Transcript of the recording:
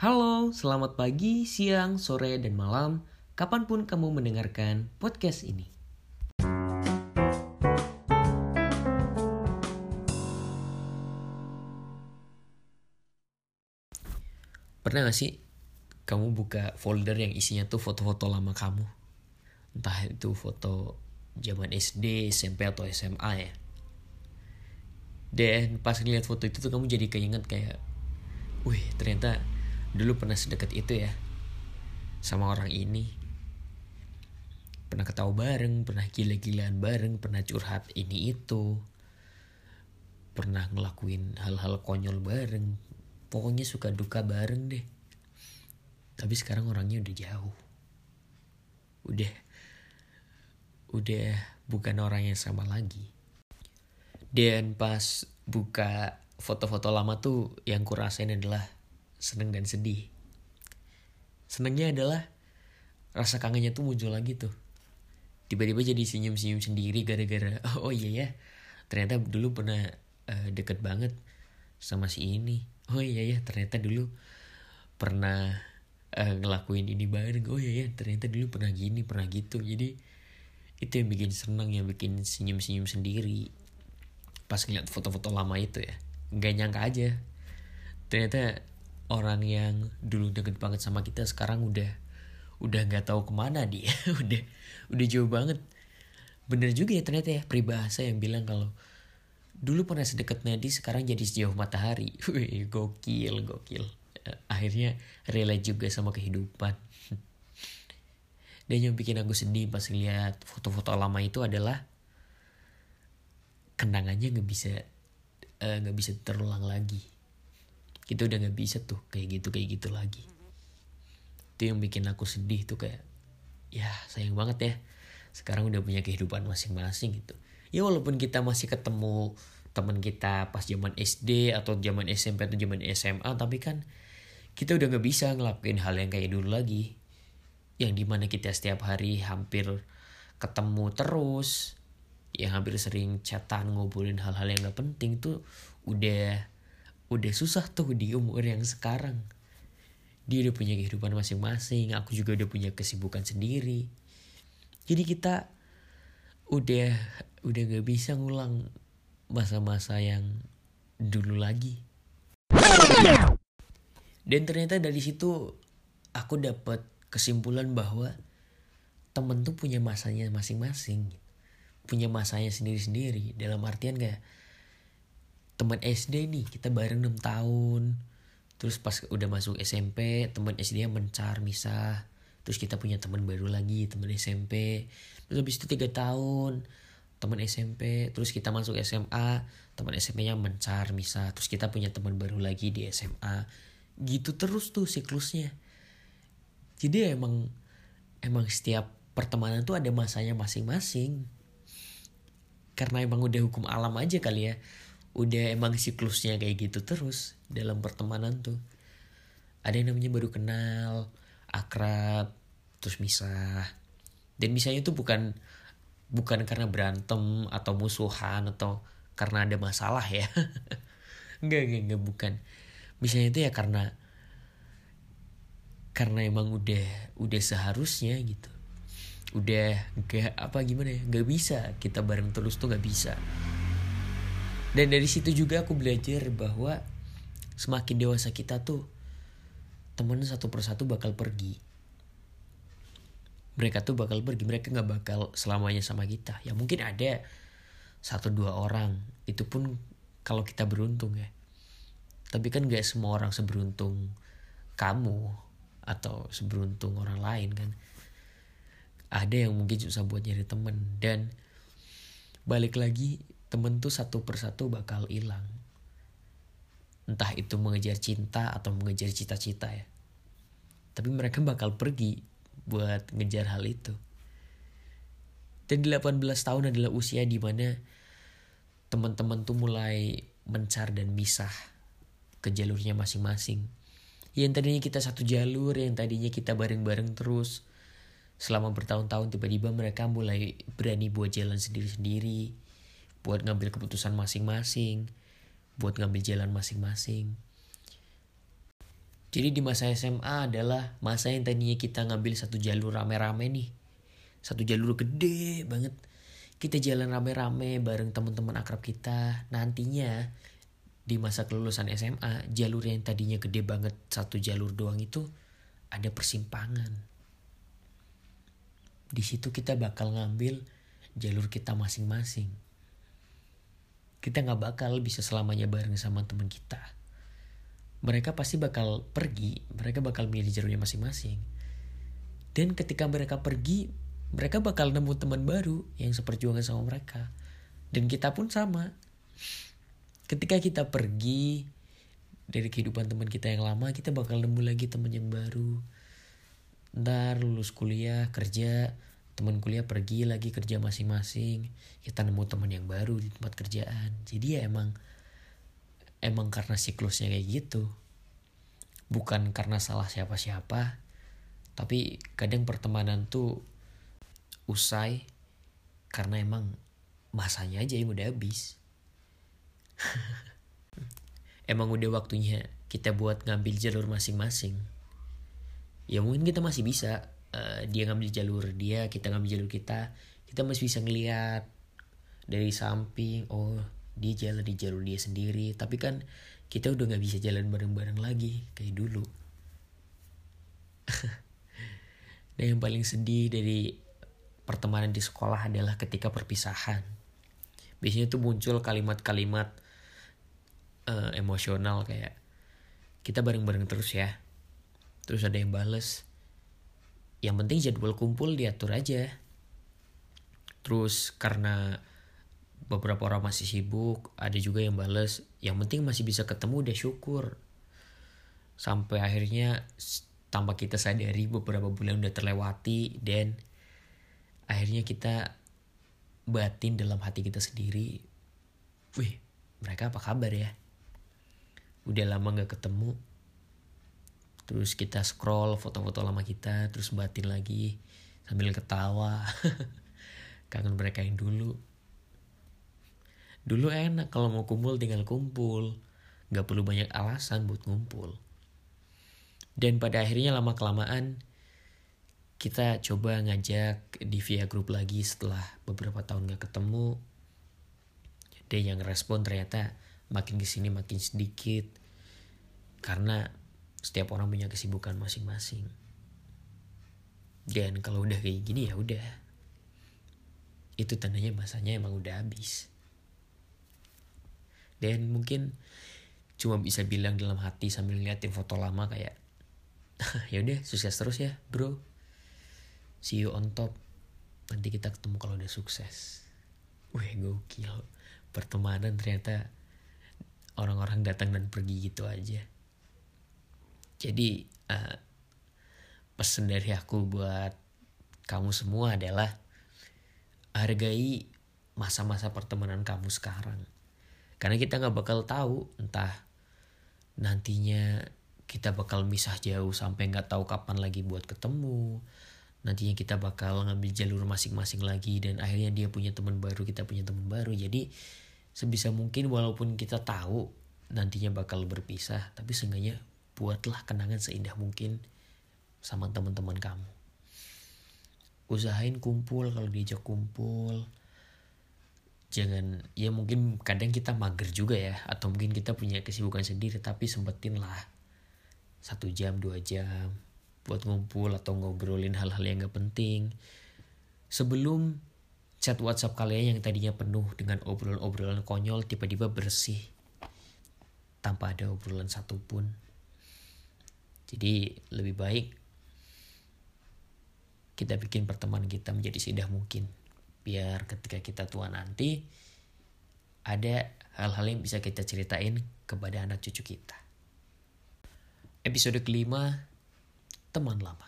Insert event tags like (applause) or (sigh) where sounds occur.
Halo, selamat pagi, siang, sore, dan malam, kapan pun kamu mendengarkan podcast ini. Pernah gak sih kamu buka folder yang isinya tuh foto-foto lama kamu? Entah itu foto zaman SD, SMP, atau SMA ya. Dan pas ngeliat foto itu tuh kamu jadi keinget kayak, wih ternyata dulu pernah sedekat itu ya sama orang ini. Pernah ketawa bareng, pernah gila-gilaan bareng, pernah curhat ini itu. Pernah ngelakuin hal-hal konyol bareng, pokoknya suka duka bareng deh tapi sekarang orangnya udah jauh udah udah bukan orang yang sama lagi dan pas buka foto-foto lama tuh yang kurasain adalah seneng dan sedih. Senengnya adalah rasa kangennya tuh muncul lagi tuh. Tiba-tiba jadi senyum-senyum sendiri gara-gara (laughs) oh iya ya ternyata dulu pernah uh, deket banget sama si ini. Oh iya ya ternyata dulu pernah uh, ngelakuin ini bareng. Oh iya ya ternyata dulu pernah gini pernah gitu. Jadi itu yang bikin senang yang bikin senyum senyum sendiri. Pas ngeliat foto-foto lama itu ya nggak nyangka aja. Ternyata orang yang dulu deket banget sama kita sekarang udah udah nggak tahu ke mana dia. (laughs) Udah udah jauh banget. Bener juga ya ternyata ya peribahasa yang bilang kalau dulu pernah sedekat nadi sekarang jadi sejauh matahari. (laughs) Wih, gokil gokil. Akhirnya relate juga sama kehidupan. (laughs) Dan yang bikin aku sedih pas lihat foto-foto lama itu adalah kenangannya nggak bisa eh, nggak uh, bisa terulang lagi. Kita udah nggak bisa tuh kayak gitu kayak gitu lagi. Itu yang bikin aku sedih tuh kayak ya sayang banget ya. Sekarang udah punya kehidupan masing-masing gitu. Ya walaupun kita masih ketemu teman kita pas zaman SD atau zaman SMP atau zaman SMA tapi kan kita udah nggak bisa ngelakuin hal yang kayak dulu lagi. Yang di mana kita setiap hari hampir ketemu terus yang hampir sering chatan ngobrolin hal-hal yang gak penting tuh udah udah susah tuh di umur yang sekarang dia udah punya kehidupan masing-masing aku juga udah punya kesibukan sendiri jadi kita udah udah gak bisa ngulang masa-masa yang dulu lagi. Dan ternyata dari situ aku dapat kesimpulan bahwa temen tuh punya masanya masing-masing. Punya masanya sendiri-sendiri. Dalam artian kayak teman SD nih kita bareng 6 tahun. Terus pas udah masuk SMP teman SD mencar misah. Terus kita punya teman baru lagi teman SMP terus habis itu tiga tahun teman SMP terus kita masuk SMA teman SMP-nya mencar misah. Terus kita punya teman baru lagi di SMA gitu terus tuh siklusnya. Jadi emang emang setiap pertemanan tuh ada masanya masing-masing karena emang udah hukum alam aja kali ya. Udah emang siklusnya kayak gitu terus dalam pertemanan tuh. Ada yang namanya baru kenal akrab terus misah. Dan misahnya itu bukan bukan karena berantem atau musuhan atau karena ada masalah ya. (laughs) Enggak enggak enggak bukan. Misalnya itu ya karena karena emang udah udah seharusnya gitu udah enggak apa gimana ya? Nggak bisa. Kita bareng terus tuh nggak bisa. Dan dari situ juga aku belajar bahwa semakin dewasa kita tuh temen satu persatu bakal pergi. Mereka tuh bakal pergi. Mereka nggak bakal selamanya sama kita. Ya mungkin ada satu dua orang. Itu pun kalau kita beruntung ya. Tapi kan gak semua orang seberuntung kamu atau seberuntung orang lain kan ada yang mungkin susah buat nyari temen dan balik lagi temen tuh satu persatu bakal hilang entah itu mengejar cinta atau mengejar cita-cita ya tapi mereka bakal pergi buat ngejar hal itu. Dan 18 tahun adalah usia di mana teman-teman tuh mulai mencar dan misah ke jalurnya masing-masing. Yang tadinya kita satu jalur, yang tadinya kita bareng-bareng terus. Selama bertahun-tahun tiba-tiba mereka mulai berani buat jalan sendiri-sendiri. Buat ngambil keputusan masing-masing. Buat ngambil jalan masing-masing. Jadi di masa SMA adalah masa yang tadinya kita ngambil satu jalur rame-rame nih. Satu jalur gede banget. Kita jalan rame-rame bareng teman-teman akrab kita. Nantinya di masa kelulusan SMA, jalur yang tadinya gede banget satu jalur doang itu ada persimpangan. Di situ kita bakal ngambil jalur kita masing-masing. Kita nggak bakal bisa selamanya bareng sama teman kita mereka pasti bakal pergi, mereka bakal milih jalurnya masing-masing. Dan ketika mereka pergi, mereka bakal nemu teman baru yang seperjuangan sama mereka. Dan kita pun sama. Ketika kita pergi dari kehidupan teman kita yang lama, kita bakal nemu lagi teman yang baru. Ntar lulus kuliah, kerja, teman kuliah pergi lagi kerja masing-masing. Kita nemu teman yang baru di tempat kerjaan. Jadi ya emang emang karena siklusnya kayak gitu. Bukan karena salah siapa-siapa. Tapi kadang pertemanan tuh usai karena emang masanya aja yang udah habis. (laughs) Emang udah waktunya kita buat ngambil jalur masing-masing ya mungkin kita masih bisa uh, dia ngambil jalur dia kita ngambil jalur kita kita masih bisa ngeliat dari samping oh dia jalan di jalur dia sendiri. Tapi kan kita udah nggak bisa jalan bareng-bareng lagi kayak dulu. Dan (laughs) yang paling sedih dari pertemanan di sekolah adalah ketika perpisahan. Biasanya tuh muncul kalimat-kalimat uh, emosional kayak kita bareng-bareng terus ya terus ada yang bales. Yang penting jadwal kumpul diatur aja. Terus karena beberapa orang masih sibuk ada juga yang bales. Yang penting masih bisa ketemu udah syukur. Sampai akhirnya tanpa kita sadari beberapa bulan udah terlewati dan akhirnya kita batin dalam hati kita sendiri. Wih mereka apa kabar ya? Udah lama gak ketemu terus kita scroll foto-foto lama kita terus batin lagi sambil ketawa (laughs) kangen mereka yang dulu Dulu enak kalau mau kumpul tinggal kumpul. Gak perlu banyak alasan buat ngumpul. Dan pada akhirnya lama kelamaan kita coba ngajak di via grup lagi setelah beberapa tahun gak ketemu. Dan yang respon ternyata makin ke sini makin sedikit. Karena setiap orang punya kesibukan masing-masing. Dan kalau udah kayak gini ya udah. Itu tandanya masanya emang udah habis. Dan mungkin cuma bisa bilang dalam hati sambil ngeliatin foto lama kayak (laughs) ya udah sukses terus ya bro. See you on top. Nanti kita ketemu kalau udah sukses. Wih gokil. Pertemanan ternyata orang-orang datang dan pergi gitu aja jadi uh, pesan dari aku buat kamu semua adalah hargai masa-masa pertemanan kamu sekarang karena kita nggak bakal tahu entah nantinya kita bakal misah jauh sampai nggak tahu kapan lagi buat ketemu. Nantinya kita bakal ngambil jalur masing-masing lagi dan akhirnya dia punya teman baru, kita punya teman baru. Jadi sebisa mungkin walaupun kita tahu nantinya bakal berpisah, tapi seenggaknya buatlah kenangan seindah mungkin sama teman-teman kamu. Usahain kumpul kalau diajak kumpul jangan ya mungkin kadang kita mager juga ya atau mungkin kita punya kesibukan sendiri tapi sempetin lah satu jam dua jam buat ngumpul atau ngobrolin hal-hal yang gak penting sebelum chat WhatsApp kalian yang tadinya penuh dengan obrolan-obrolan konyol tiba-tiba bersih tanpa ada obrolan satupun jadi lebih baik kita bikin pertemanan kita menjadi seindah mungkin biar ketika kita tua nanti ada hal-hal yang bisa kita ceritain kepada anak cucu kita. Episode kelima, teman lama.